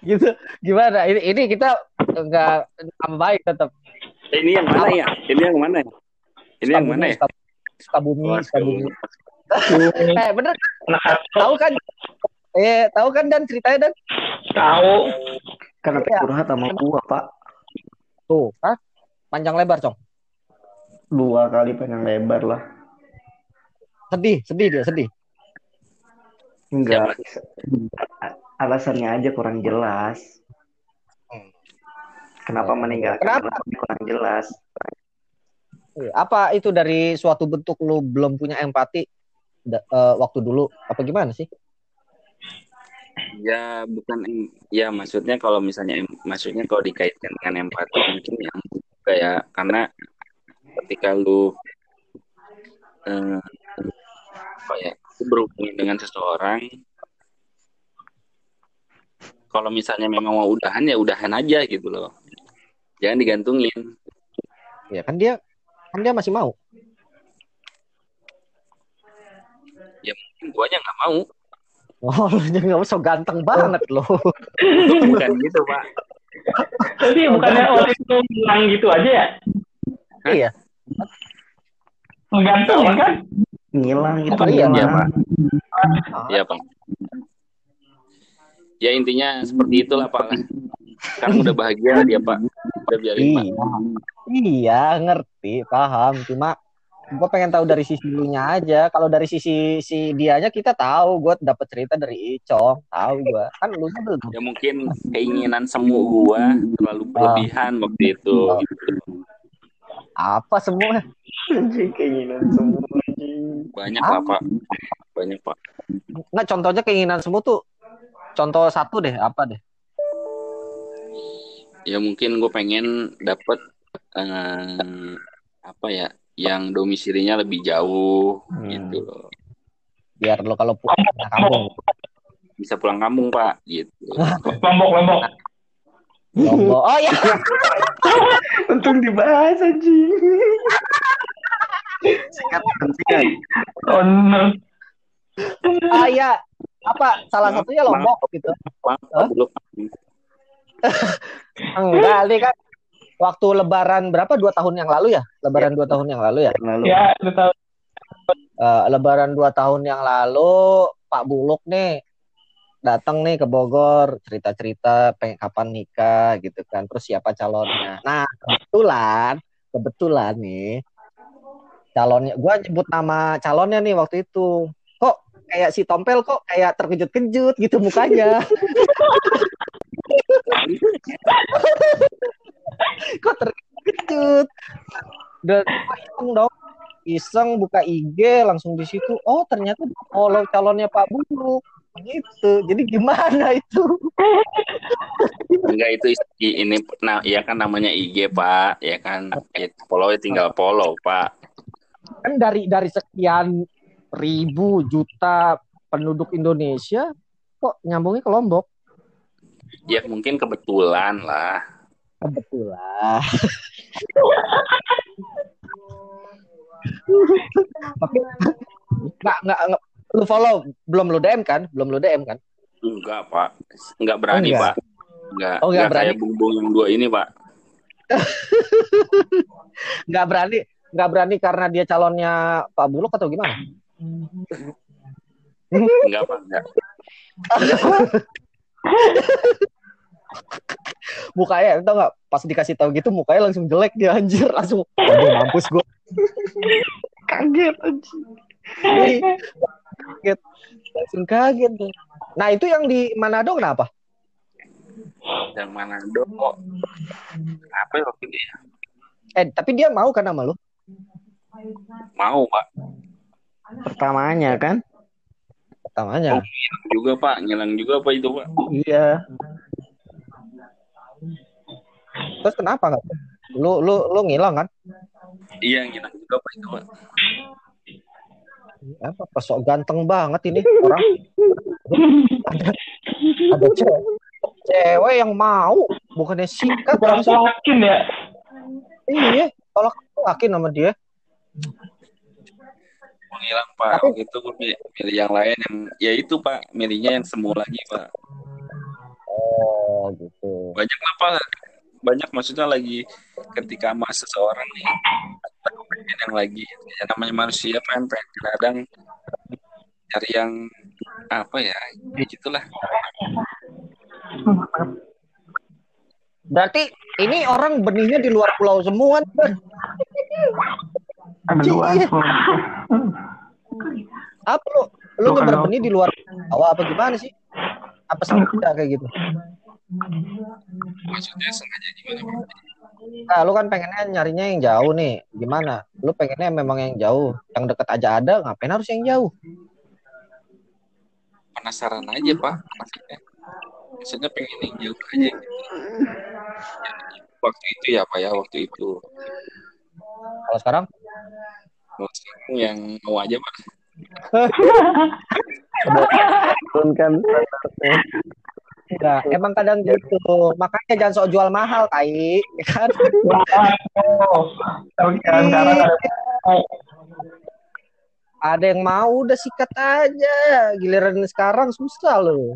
S2: gitu. Gimana? Ini ini kita enggak baik tetap.
S1: Ini yang mana ya ini yang mana ya ini yang mana ya
S2: Sukabumi. Sukabumi. Eh bener tahu kan? Eh tahu kan dan ceritanya dan
S3: tahu.
S4: Karena
S2: Iya.
S4: curhat sama gua, Pak.
S2: tuh, ah panjang lebar cong.
S4: Dua kali panjang lebar lah.
S2: Sedih, sedih dia sedih.
S4: Enggak. Alasannya aja kurang jelas. Kenapa
S2: Oh,
S4: meninggal?
S2: kenapa?
S4: Kurang jelas.
S2: Iya, Apa itu dari suatu bentuk lu belum punya empati da- eh, waktu dulu? Apa gimana sih?
S1: Ya bukan ya maksudnya kalau misalnya maksudnya kalau dikaitkan dengan empati mungkin yang juga ya karena ketika lu eh, apa ya berhubungan dengan seseorang kalau misalnya memang mau udahan ya udahan aja gitu loh jangan digantungin
S2: Ya kan dia kan dia masih mau.
S1: ya mungkin guanya nggak mau
S2: Oh, lu nggak so ganteng banget loh.
S1: bukan gitu pak
S3: Tapi bukannya waktu itu bilang gitu aja ya?
S2: Iya.
S3: Menggantungin kan?
S4: Ngilang gitu.
S2: Oh, iya,
S1: iya, Pak. ya pak ya intinya seperti itulah pak sekarang udah bahagia dia pak udah biarin pak
S2: Iya. Iya, ngerti, paham. Cuma gue pengen tahu dari sisi lu nya aja. Kalau dari sisi si dianya kita tahu, gue dapet cerita dari Icong, tahu gue. Kan lu belum.
S1: ya mungkin keinginan semu gua terlalu berlebihan waktu itu
S2: Oh. Apa semua?
S4: Keinginan semua. anjing.
S1: banyak lah pak banyak pak
S2: Nggak contohnya keinginan semua tuh. Contoh satu deh, apa deh?
S1: ya mungkin gue pengen dapet eh, apa ya yang domisilinya lebih jauh
S2: Hmm.
S1: gitu loh
S2: Biar lo kalau pulang ke kampung.
S1: bisa pulang kampung pak gitu
S3: Lombok, lombok.
S2: Lombok. Oh ya,
S4: Untung dibahas anjing. Singkat penting.
S3: Oh, no.
S2: ah ya. Apa salah satunya Lombok gitu.
S1: Belum
S2: Enggak, ini kan waktu lebaran berapa? Dua tahun yang lalu ya? Lebaran dua tahun yang lalu ya?
S4: Lalu.
S3: Ya.
S2: Eh, lebaran dua tahun yang lalu Pak Buluk nih datang nih ke Bogor cerita-cerita pengen kapan nikah gitu kan. Terus siapa calonnya? Nah kebetulan kebetulan nih calonnya gua nyebut nama calonnya nih waktu itu. Kok kayak si Tompel kok kayak terkejut-kejut gitu mukanya kok terkejut dan iseng dong. Iseng buka IG langsung di situ. Oh ternyata follow calonnya Pak Buluk gitu. Jadi gimana itu?
S1: Enggak itu ini nah ya kan namanya IG pak. Ya kan? Ya, follow tinggal follow pak.
S2: Kan dari dari sekian ribu juta penduduk Indonesia kok nyambungnya ke Lombok?
S1: Ya mungkin kebetulan lah
S2: kebetulan Oke. nggak nggak nggak lu follow belum lu DM kan belum lu DM kan
S1: enggak pak enggak berani
S2: enggak.
S1: pak enggak
S2: Oh, enggak
S1: enggak kayak
S2: berani.
S1: bumbung yang dua ini pak
S2: nggak berani nggak berani karena dia calonnya Pak Bulog atau gimana?
S1: Enggak pak, enggak.
S2: Mukanya tau nggak pas dikasih tahu gitu mukanya langsung jelek dia anjir langsung aduh mampus gue
S4: Kaget anjing.
S2: kaget langsung kaget. Nah itu yang di Manado kenapa?
S1: Yang mana dong? Apa ya waktu itu ya?
S2: Eh tapi dia mau kan sama lu?
S1: Mau pak.
S4: Pertamanya kan?
S2: Pertamanya.
S1: Juga pak, ngilang juga pak itu pak.
S4: Iya.
S2: Terus kenapa nggak? Lu lu lu ngilang kan?
S1: Iya ngilang juga pak itu pak.
S2: Apa pesok ganteng banget ini orang. ada ada cewek, cewek yang mau bukannya sikat
S3: Kurang
S2: langsung
S3: yakin ya.
S2: iya tolak yakin sama dia
S1: Menghilang pak.
S2: Tapi-
S1: Waktu itu gue milih, milih yang lain yang ya itu pak. Milihnya yang semu lagi pak.
S2: oh gitu
S1: Banyak lah pak. Banyak maksudnya lagi ketika sama seseorang nih. Pengen yang lagi. Ya namanya manusia pengen pengen kadang cari yang apa ya? Gitulah.
S2: berarti ini orang benihnya di luar pulau semua nih.
S3: Kedua.
S2: Iya. apa lu lu
S3: Bukan
S2: nyebar benih di luar bawah apa gimana sih apa sengaja kayak gitu
S1: Maksudnya sengaja gimana
S2: nah lu kan pengennya nyarinya yang jauh nih gimana lu pengennya memang yang jauh yang deket aja ada ngapain harus yang jauh
S1: Penasaran aja pak. Maksudnya. Maksudnya pengen yang jauh aja gitu. Waktu itu ya pak ya waktu itu.
S2: kalau sekarang
S1: Mau sekarang yang mau aja pak.
S4: Turunkan
S2: Enggak, emang kadang gitu. Makanya jangan sok jual mahal, tai. Ya kan? Ada yang mau udah sikat aja. Giliran sekarang susah loh.